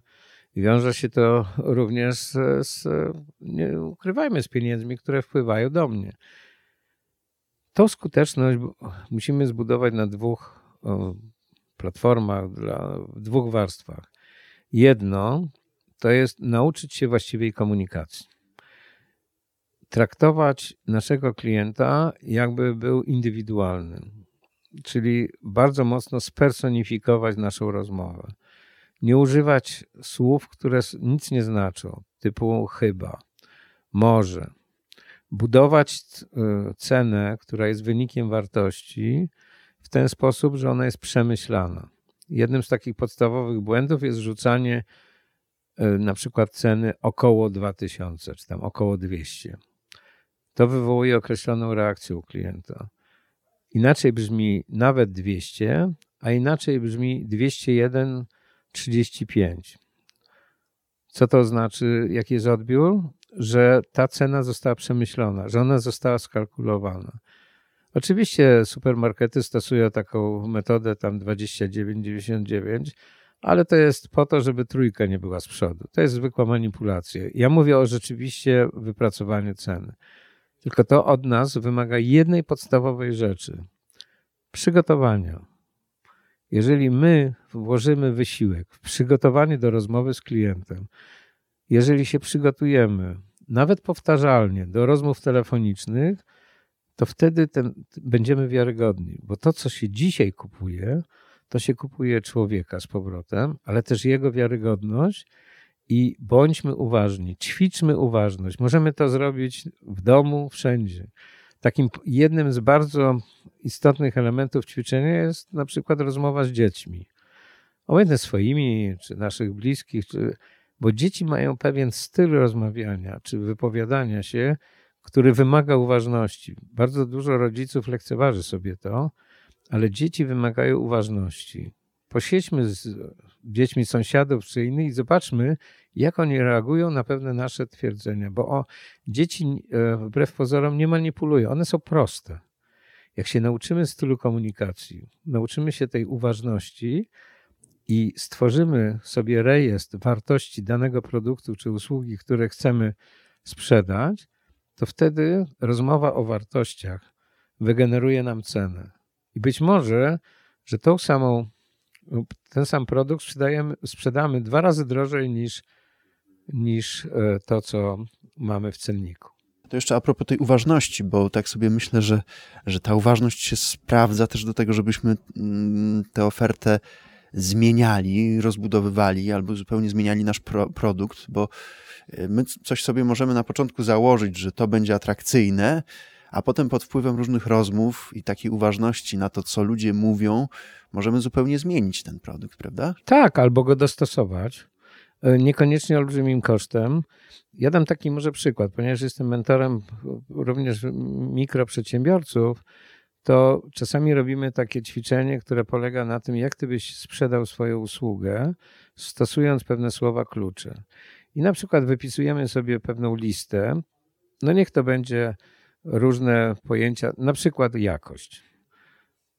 Wiąże się to również z, nie ukrywajmy, z pieniędzmi, które wpływają do mnie. Tą skuteczność musimy zbudować na dwóch platformach, w dwóch warstwach. Jedno to jest nauczyć się właściwej komunikacji. Traktować naszego klienta, jakby był indywidualny, czyli bardzo mocno spersonifikować naszą rozmowę. Nie używać słów, które nic nie znaczą, typu chyba, może. Budować e, cenę, która jest wynikiem wartości, w ten sposób, że ona jest przemyślana. Jednym z takich podstawowych błędów jest rzucanie na przykład ceny około 2000 czy tam około 200. To wywołuje określoną reakcję u klienta. Inaczej brzmi nawet 200, a inaczej brzmi 201,35. Co to znaczy, jaki jest odbiór? Że ta cena została przemyślona, że ona została skalkulowana. Oczywiście supermarkety stosują taką metodę tam 29,99, ale to jest po to, żeby trójka nie była z przodu. To jest zwykła manipulacja. Ja mówię o rzeczywiście wypracowaniu ceny. Tylko to od nas wymaga jednej podstawowej rzeczy przygotowania. Jeżeli my włożymy wysiłek w przygotowanie do rozmowy z klientem, jeżeli się przygotujemy, nawet powtarzalnie, do rozmów telefonicznych, to wtedy ten, będziemy wiarygodni, bo to, co się dzisiaj kupuje, to się kupuje człowieka z powrotem, ale też jego wiarygodność i bądźmy uważni, ćwiczmy uważność. Możemy to zrobić w domu, wszędzie. Takim jednym z bardzo istotnych elementów ćwiczenia jest na przykład rozmowa z dziećmi. Obojętnie swoimi, czy naszych bliskich, czy, bo dzieci mają pewien styl rozmawiania, czy wypowiadania się, który wymaga uważności. Bardzo dużo rodziców lekceważy sobie to, ale dzieci wymagają uważności. Posiedźmy z dziećmi sąsiadów czy innych i zobaczmy, jak oni reagują na pewne nasze twierdzenia, bo o, dzieci e, wbrew pozorom nie manipulują, one są proste. Jak się nauczymy stylu komunikacji, nauczymy się tej uważności i stworzymy sobie rejestr wartości danego produktu czy usługi, które chcemy sprzedać, to wtedy rozmowa o wartościach wygeneruje nam cenę. I być może, że tą samą, ten sam produkt sprzedajemy, sprzedamy dwa razy drożej niż, niż e, to, co mamy w cenniku. To jeszcze a propos tej uważności, bo tak sobie myślę, że, że ta uważność się sprawdza też do tego, żebyśmy mm, tę ofertę zmieniali, rozbudowywali albo zupełnie zmieniali nasz pro, produkt, bo y, my coś sobie możemy na początku założyć, że to będzie atrakcyjne, a potem pod wpływem różnych rozmów i takiej uważności na to, co ludzie mówią, możemy zupełnie zmienić ten produkt, prawda? Tak, albo go dostosować. E, niekoniecznie olbrzymim kosztem. Ja dam taki może przykład, ponieważ jestem mentorem również mikroprzedsiębiorców, to czasami robimy takie ćwiczenie, które polega na tym, jak ty byś sprzedał swoją usługę, stosując pewne słowa klucze. I na przykład wypisujemy sobie pewną listę, no niech to będzie różne pojęcia, na przykład jakość.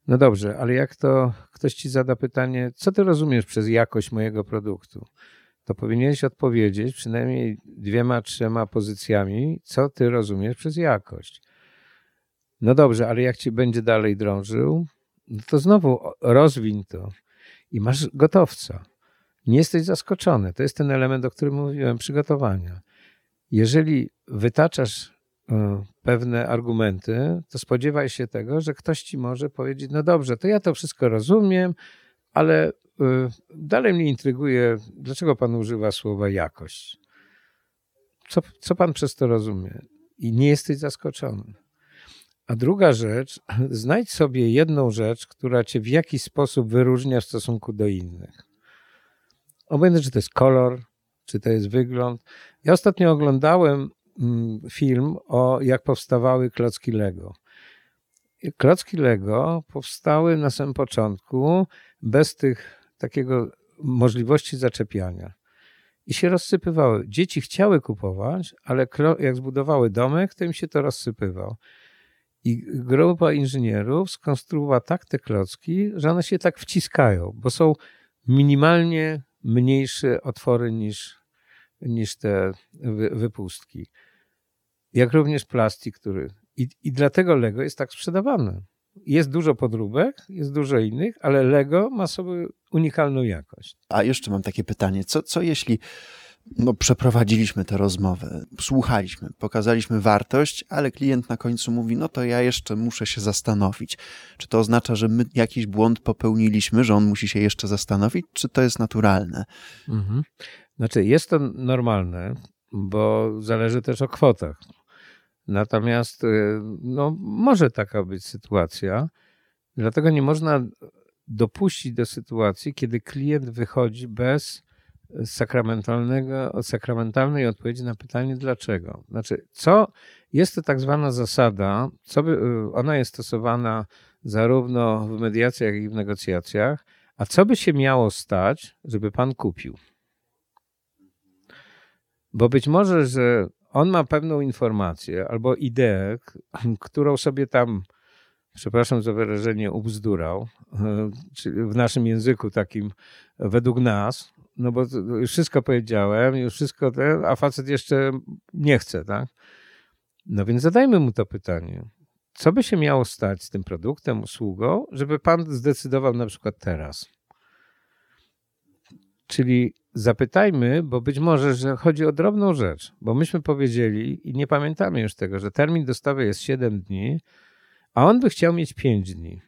No dobrze, ale jak to ktoś ci zada pytanie, co ty rozumiesz przez jakość mojego produktu? To powinieneś odpowiedzieć przynajmniej dwiema, trzema pozycjami, co ty rozumiesz przez jakość. No dobrze, ale jak ci będzie dalej drążył, no to znowu rozwiń to i masz gotowca. Nie jesteś zaskoczony. To jest ten element, o którym mówiłem, przygotowania. Jeżeli wytaczasz pewne argumenty, to spodziewaj się tego, że ktoś ci może powiedzieć: No dobrze, to ja to wszystko rozumiem, ale e, dalej mnie intryguje, dlaczego pan używa słowa jakość. Co, co pan przez to rozumie? I nie jesteś zaskoczony. A druga rzecz, *clears throat* znajdź sobie jedną rzecz, która cię w jakiś sposób wyróżnia w stosunku do innych. Obojętnie, czy to jest kolor, czy to jest wygląd. Ja ostatnio oglądałem film o jak powstawały klocki Lego. Klocki Lego powstały na samym początku bez tych takiego możliwości zaczepiania. I się rozsypywały. Dzieci chciały kupować, ale jak zbudowały domek, to im się to rozsypywało. I grupa inżynierów skonstruowała tak te klocki, że one się tak wciskają, bo są minimalnie mniejsze otwory niż, niż te wypustki. Jak również plastik, który. I, I dlatego Lego jest tak sprzedawane. Jest dużo podróbek, jest dużo innych, ale Lego ma sobie unikalną jakość. A jeszcze mam takie pytanie. Co, co jeśli no, przeprowadziliśmy tę rozmowę, słuchaliśmy, pokazaliśmy wartość, ale klient na końcu mówi: No to ja jeszcze muszę się zastanowić. Czy to oznacza, że my jakiś błąd popełniliśmy, że on musi się jeszcze zastanowić, czy to jest naturalne? Mhm. Znaczy, jest to normalne, bo zależy też o kwotach. Natomiast y, no, może taka być sytuacja, dlatego nie można dopuścić do sytuacji, kiedy klient wychodzi bez sakramentalnego, sakramentalnej odpowiedzi na pytanie dlaczego. Znaczy, co jest to tak zwana zasada, co by, y, ona jest stosowana zarówno w mediacjach, jak i w negocjacjach, a co by się miało stać, żeby pan kupił? Bo być może, że on ma pewną informację albo ideę, którą sobie tam, przepraszam za wyrażenie, ubzdurał, y, czyli w naszym języku takim według nas, no bo już wszystko powiedziałem, już wszystko, te, a facet jeszcze nie chce, tak? No więc zadajmy mu to pytanie. Co by się miało stać z tym produktem, usługą, żeby pan zdecydował na przykład teraz? Czyli zapytajmy, bo być może, że chodzi o drobną rzecz, bo myśmy powiedzieli i nie pamiętamy już tego, że termin dostawy jest 7 dni, a on by chciał mieć 5 dni.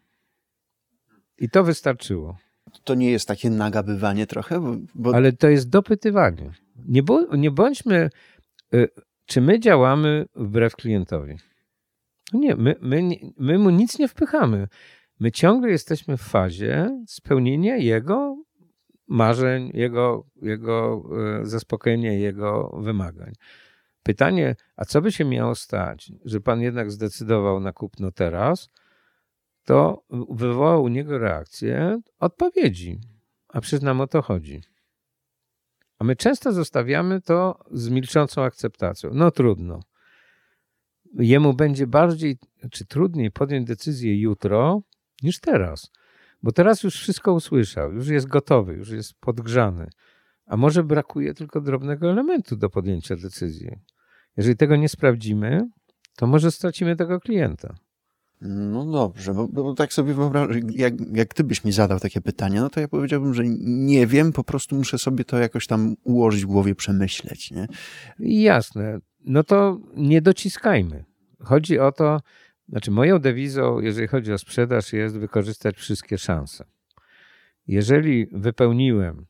I to wystarczyło to nie jest takie nagabywanie trochę? Bo. Ale to jest dopytywanie. Nie, bo, nie bądźmy, y, czy my działamy wbrew klientowi. No nie, my, my, my mu nic nie wpychamy. My ciągle jesteśmy w fazie spełnienia jego marzeń, jego, jego y, zaspokojenia jego wymagań. Pytanie, a co by się miało stać, że pan jednak zdecydował na kupno teraz, to wywołał u niego reakcję odpowiedzi. A przyznam, o to chodzi. A my często zostawiamy to z milczącą akceptacją. No trudno. Jemu będzie bardziej czy trudniej podjąć decyzję jutro niż teraz. Bo teraz już wszystko usłyszał, już jest gotowy, już jest podgrzany. A może brakuje tylko drobnego elementu do podjęcia decyzji. Jeżeli tego nie sprawdzimy, to może stracimy tego klienta. No dobrze, bo, bo tak sobie wyobrażam, jak, jak ty byś mi zadał takie pytanie, no to ja powiedziałbym, że nie wiem, po prostu muszę sobie to jakoś tam ułożyć w głowie, przemyśleć, nie? Jasne. no to nie dociskajmy. Chodzi o to, znaczy moją dewizą, jeżeli chodzi o sprzedaż, jest wykorzystać wszystkie szanse. Jeżeli wypełniłem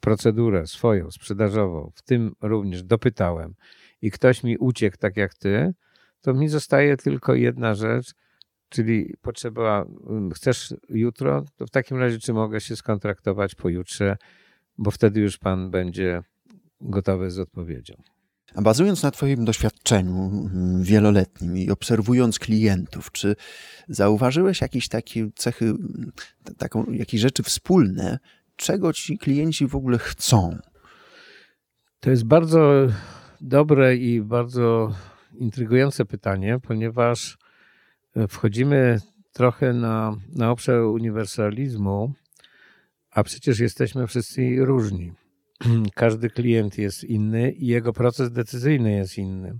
procedurę swoją sprzedażową, w tym również dopytałem i ktoś mi uciekł tak jak ty, to mi zostaje tylko jedna rzecz, czyli potrzeba, chcesz jutro, to w takim razie czy mogę się skontraktować pojutrze, bo wtedy już pan będzie gotowy z odpowiedzią. Bazując na Twoim doświadczeniu mm, wieloletnim i obserwując klientów, czy zauważyłeś jakieś takie cechy, taką, jakieś rzeczy wspólne, czego ci klienci w ogóle chcą? To jest bardzo dobre i bardzo intrygujące pytanie, ponieważ e, wchodzimy trochę na, na obszar uniwersalizmu, a przecież jesteśmy wszyscy różni. *clears throat* Każdy klient jest inny i jego proces decyzyjny jest inny.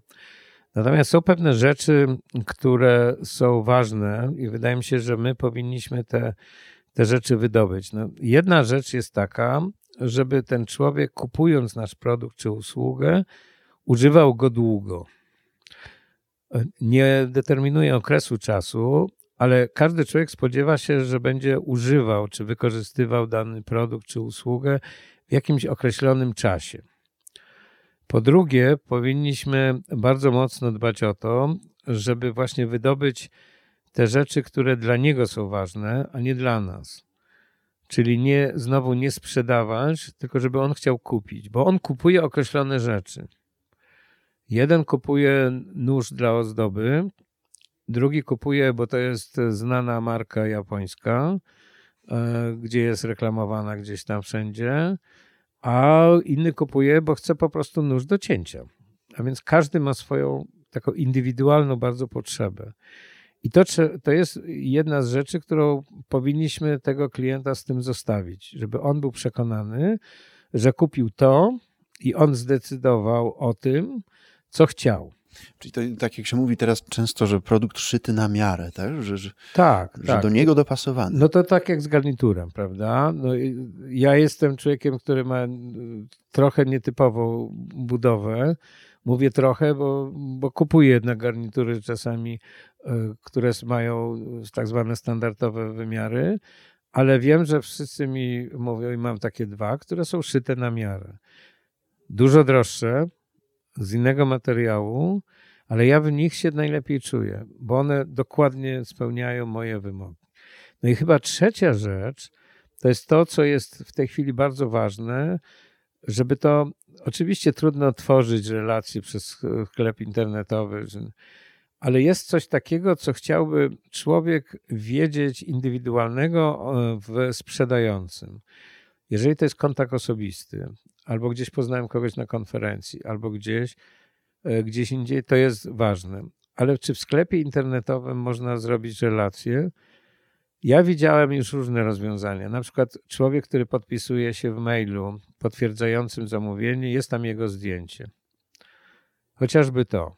Natomiast są pewne rzeczy, które są ważne i wydaje mi się, że my powinniśmy te, te rzeczy wydobyć. No, jedna rzecz jest taka, żeby ten człowiek kupując nasz produkt czy usługę, używał go długo. Nie determinuje okresu czasu, ale każdy człowiek spodziewa się, że będzie używał czy wykorzystywał dany produkt czy usługę w jakimś określonym czasie. Po drugie, powinniśmy bardzo mocno dbać o to, żeby właśnie wydobyć te rzeczy, które dla niego są ważne, a nie dla nas. Czyli nie znowu nie sprzedawać, tylko żeby on chciał kupić, bo on kupuje określone rzeczy. Jeden kupuje nóż dla ozdoby, drugi kupuje, bo to jest znana marka japońska, e, gdzie jest reklamowana gdzieś tam wszędzie, a inny kupuje, bo chce po prostu nóż do cięcia. A więc każdy ma swoją taką indywidualną bardzo potrzebę. I to, to jest jedna z rzeczy, którą powinniśmy tego klienta z tym zostawić, żeby on był przekonany, że kupił to i on zdecydował o tym, co chciał. Czyli to tak jak się mówi teraz często, że produkt szyty na miarę, tak? Że, że, tak, że tak. do niego dopasowany. No to tak jak z garniturem, prawda? No, ja jestem człowiekiem, który ma trochę nietypową budowę. Mówię trochę, bo, bo kupuję jednak garnitury czasami, e, które mają tak zwane standardowe wymiary, ale wiem, że wszyscy mi mówią i mam takie dwa, które są szyte na miarę. Dużo droższe, z innego materiału, ale ja w nich się najlepiej czuję, bo one dokładnie spełniają moje wymogi. No i chyba trzecia rzecz to jest to, co jest w tej chwili bardzo ważne, żeby to oczywiście trudno tworzyć relacje przez sklep internetowy, ale jest coś takiego, co chciałby człowiek wiedzieć indywidualnego e, w sprzedającym. Jeżeli to jest kontakt osobisty, albo gdzieś poznałem kogoś na konferencji, albo gdzieś, e, gdzieś indziej, to jest ważne. Ale czy w sklepie internetowym można zrobić relacje? Ja widziałem już różne rozwiązania. Na przykład człowiek, który podpisuje się w mailu potwierdzającym zamówienie, jest tam jego zdjęcie. Chociażby to.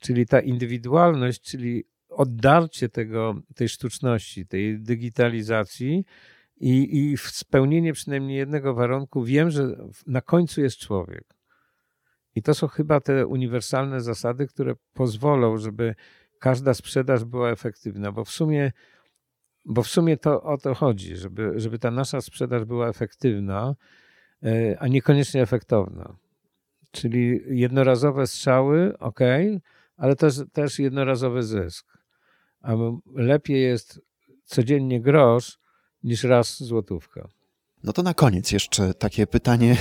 Czyli ta indywidualność, czyli oddarcie tego, tej sztuczności, tej digitalizacji i, i spełnienie przynajmniej jednego warunku, wiem, że na końcu jest człowiek. I to są chyba te uniwersalne zasady, które pozwolą, żeby każda sprzedaż była efektywna, bo w sumie, bo w sumie to o to chodzi, żeby, żeby ta nasza sprzedaż była efektywna, e, a niekoniecznie efektowna. Czyli jednorazowe strzały, ok, ale też, też jednorazowy zysk. A lepiej jest codziennie grosz, niż raz złotówka. No to na koniec jeszcze takie pytanie,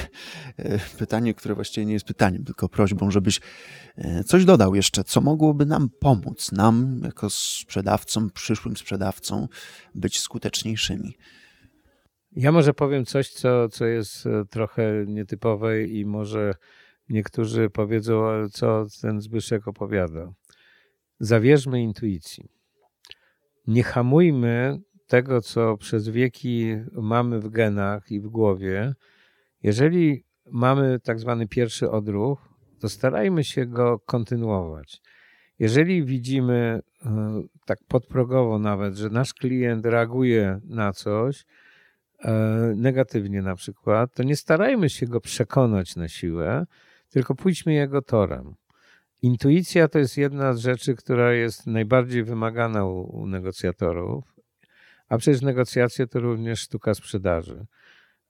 e, pytanie, które właściwie nie jest pytaniem, tylko prośbą, żebyś e, coś dodał jeszcze, co mogłoby nam pomóc, nam jako sprzedawcom, przyszłym sprzedawcom, być skuteczniejszymi. Ja może powiem coś, co, co jest e, trochę nietypowe i może niektórzy powiedzą, co ten Zbyszek opowiada. Zawierzmy intuicji. Nie hamujmy tego, co przez wieki mamy w genach i w głowie, jeżeli mamy tak zwany pierwszy odruch, to starajmy się go kontynuować. Jeżeli widzimy e, tak podprogowo nawet, że nasz klient reaguje na coś e, negatywnie na przykład, to nie starajmy się go przekonać na siłę, tylko pójdźmy jego torem. Intuicja to jest jedna z rzeczy, która jest najbardziej wymagana u, u negocjatorów, a przecież negocjacje to również sztuka sprzedaży.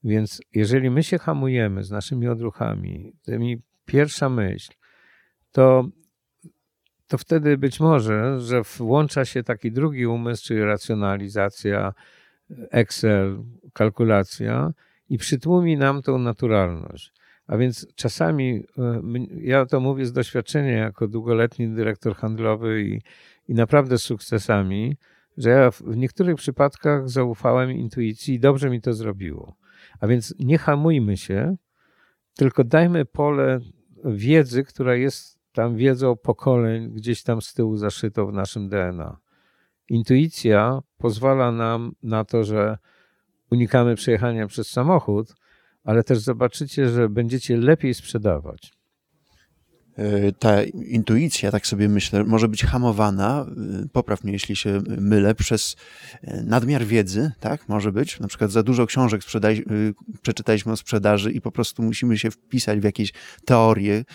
Więc jeżeli my się hamujemy z naszymi odruchami, tymi pierwsza myśl, to, to wtedy być może, że włącza się taki drugi umysł, czyli racjonalizacja, Excel, kalkulacja i przytłumi nam tą naturalność. A więc czasami, e, ja to mówię z doświadczenia jako długoletni dyrektor handlowy i, i naprawdę z sukcesami, że ja w niektórych przypadkach zaufałem intuicji i dobrze mi to zrobiło. A więc nie hamujmy się, tylko dajmy pole wiedzy, która jest tam wiedzą pokoleń, gdzieś tam z tyłu zaszytą w naszym DNA. Intuicja pozwala nam na to, że unikamy przejechania przez samochód, ale też zobaczycie, że będziecie lepiej sprzedawać. E, ta intuicja, tak sobie myślę, może być hamowana, e, popraw mnie, jeśli się mylę, przez e, nadmiar wiedzy, tak? Może być. Na przykład za dużo książek przeczytaliśmy o sprzedaży i po prostu musimy się wpisać w jakieś teorie.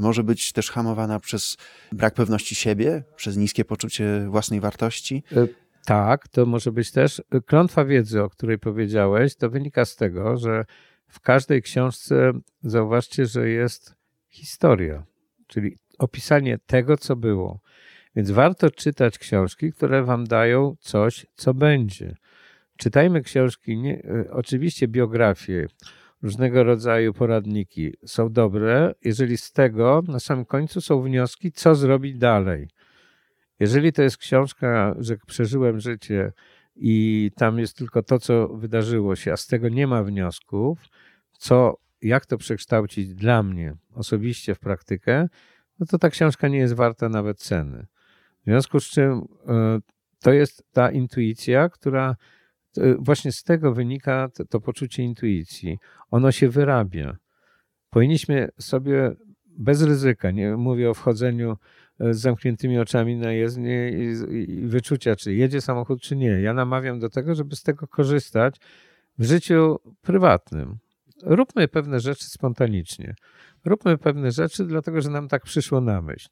Może być też hamowana przez brak pewności siebie, przez niskie poczucie własnej wartości. Tak, to może być też klątwa wiedzy, o której powiedziałeś, to wynika z tego, że w każdej książce zauważcie, że jest historia, czyli opisanie tego, co było. Więc warto czytać książki, które wam dają coś, co będzie. Czytajmy książki, nie, e, oczywiście biografie, różnego rodzaju poradniki są dobre, jeżeli z tego na samym końcu są wnioski, co zrobić dalej. Jeżeli to jest książka, że przeżyłem życie i tam jest tylko to, co wydarzyło się, a z tego nie ma wniosków, co jak to przekształcić dla mnie osobiście w praktykę, no to ta książka nie jest warta nawet ceny. W związku z czym e, to jest ta intuicja, która e, właśnie z tego wynika to, to poczucie intuicji. Ono się wyrabia. Powinniśmy sobie bez ryzyka, nie mówię o wchodzeniu e, z zamkniętymi oczami na jezdnię i, i wyczucia, czy jedzie samochód, czy nie. Ja namawiam do tego, żeby z tego korzystać w życiu prywatnym róbmy pewne rzeczy spontanicznie. Róbmy pewne rzeczy, dlatego że nam tak przyszło na myśl.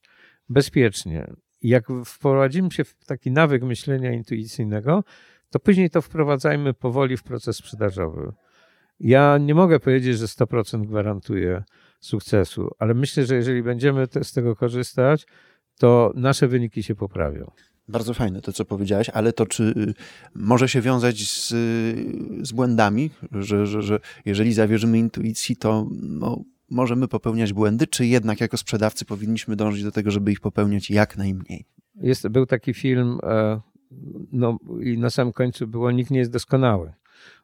Bezpiecznie. Jak wprowadzimy się w taki nawyk myślenia intuicyjnego, to później to wprowadzajmy powoli w proces sprzedażowy. Ja nie mogę powiedzieć, że 100% gwarantuje sukcesu, ale myślę, że jeżeli będziemy z tego korzystać, to nasze wyniki się poprawią. Bardzo fajne to, co powiedziałeś, ale to czy y, może się wiązać z, z błędami, że, że, że jeżeli zawierzymy intuicji, to no, możemy popełniać błędy, czy jednak jako sprzedawcy powinniśmy dążyć do tego, żeby ich popełniać jak najmniej? Jest, był taki film, e, no i na samym końcu było Nikt nie jest doskonały.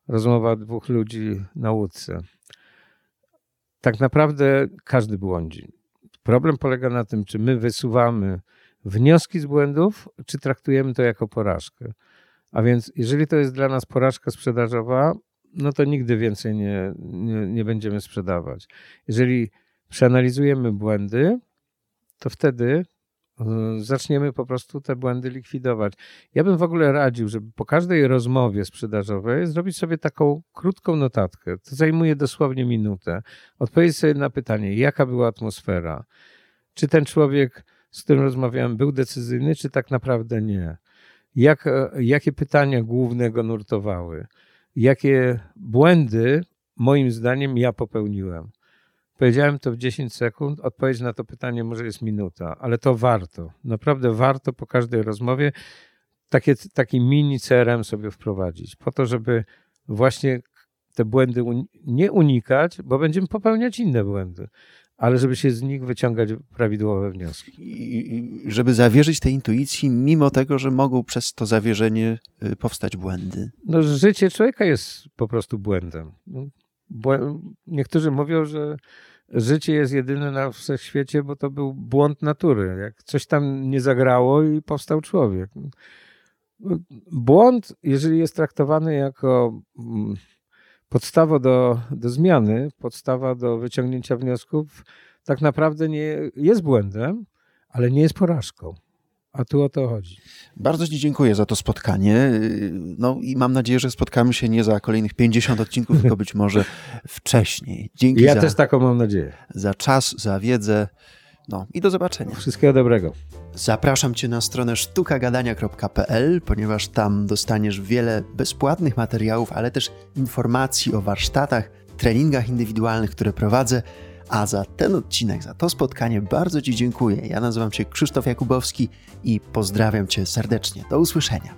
Rozmowa dwóch ludzi na łódce. Tak naprawdę każdy błądzi. Problem polega na tym, czy my wysuwamy wnioski z błędów, czy traktujemy to jako porażkę. A więc, jeżeli to jest dla nas porażka sprzedażowa, no to nigdy więcej nie, nie, nie będziemy sprzedawać. Jeżeli przeanalizujemy błędy, to wtedy e, zaczniemy po prostu te błędy likwidować. Ja bym w ogóle radził, żeby po każdej rozmowie sprzedażowej zrobić sobie taką krótką notatkę. To zajmuje dosłownie minutę. Odpowiedzieć sobie na pytanie, jaka była atmosfera. Czy ten człowiek z którym rozmawiałem, był decyzyjny, czy tak naprawdę nie? Jak, e, jakie pytania główne go nurtowały? Jakie błędy, moim zdaniem, ja popełniłem? Powiedziałem to w 10 sekund, odpowiedź na to pytanie może jest minuta, ale to warto. Naprawdę warto po każdej rozmowie takie, taki mini CRM sobie wprowadzić, po to, żeby właśnie te błędy nie unikać, bo będziemy popełniać inne błędy ale żeby się z nich wyciągać prawidłowe wnioski. I żeby zawierzyć tej intuicji, mimo tego, że mogą przez to zawierzenie y, powstać błędy. No, życie człowieka jest po prostu błędem. No, niektórzy mówią, że życie jest jedyne na wszechświecie, bo to był błąd natury. Jak coś tam nie zagrało i powstał człowiek. Błąd, jeżeli jest traktowany jako mm, podstawa do, do zmiany, podstawa do wyciągnięcia wniosków tak naprawdę nie jest błędem, ale nie jest porażką. A tu o to chodzi. Bardzo Ci dziękuję za to spotkanie. No i mam nadzieję, że spotkamy się nie za kolejnych 50 odcinków, tylko być może wcześniej. Dzięki ja za, też taką mam nadzieję. Za czas, za wiedzę. No i do zobaczenia. Wszystkiego dobrego. Zapraszam Cię na stronę sztukagadania.pl, ponieważ tam dostaniesz wiele bezpłatnych materiałów, ale też informacji o warsztatach, treningach indywidualnych, które prowadzę. A za ten odcinek, za to spotkanie bardzo Ci dziękuję. Ja nazywam się Krzysztof Jakubowski i pozdrawiam Cię serdecznie. Do usłyszenia.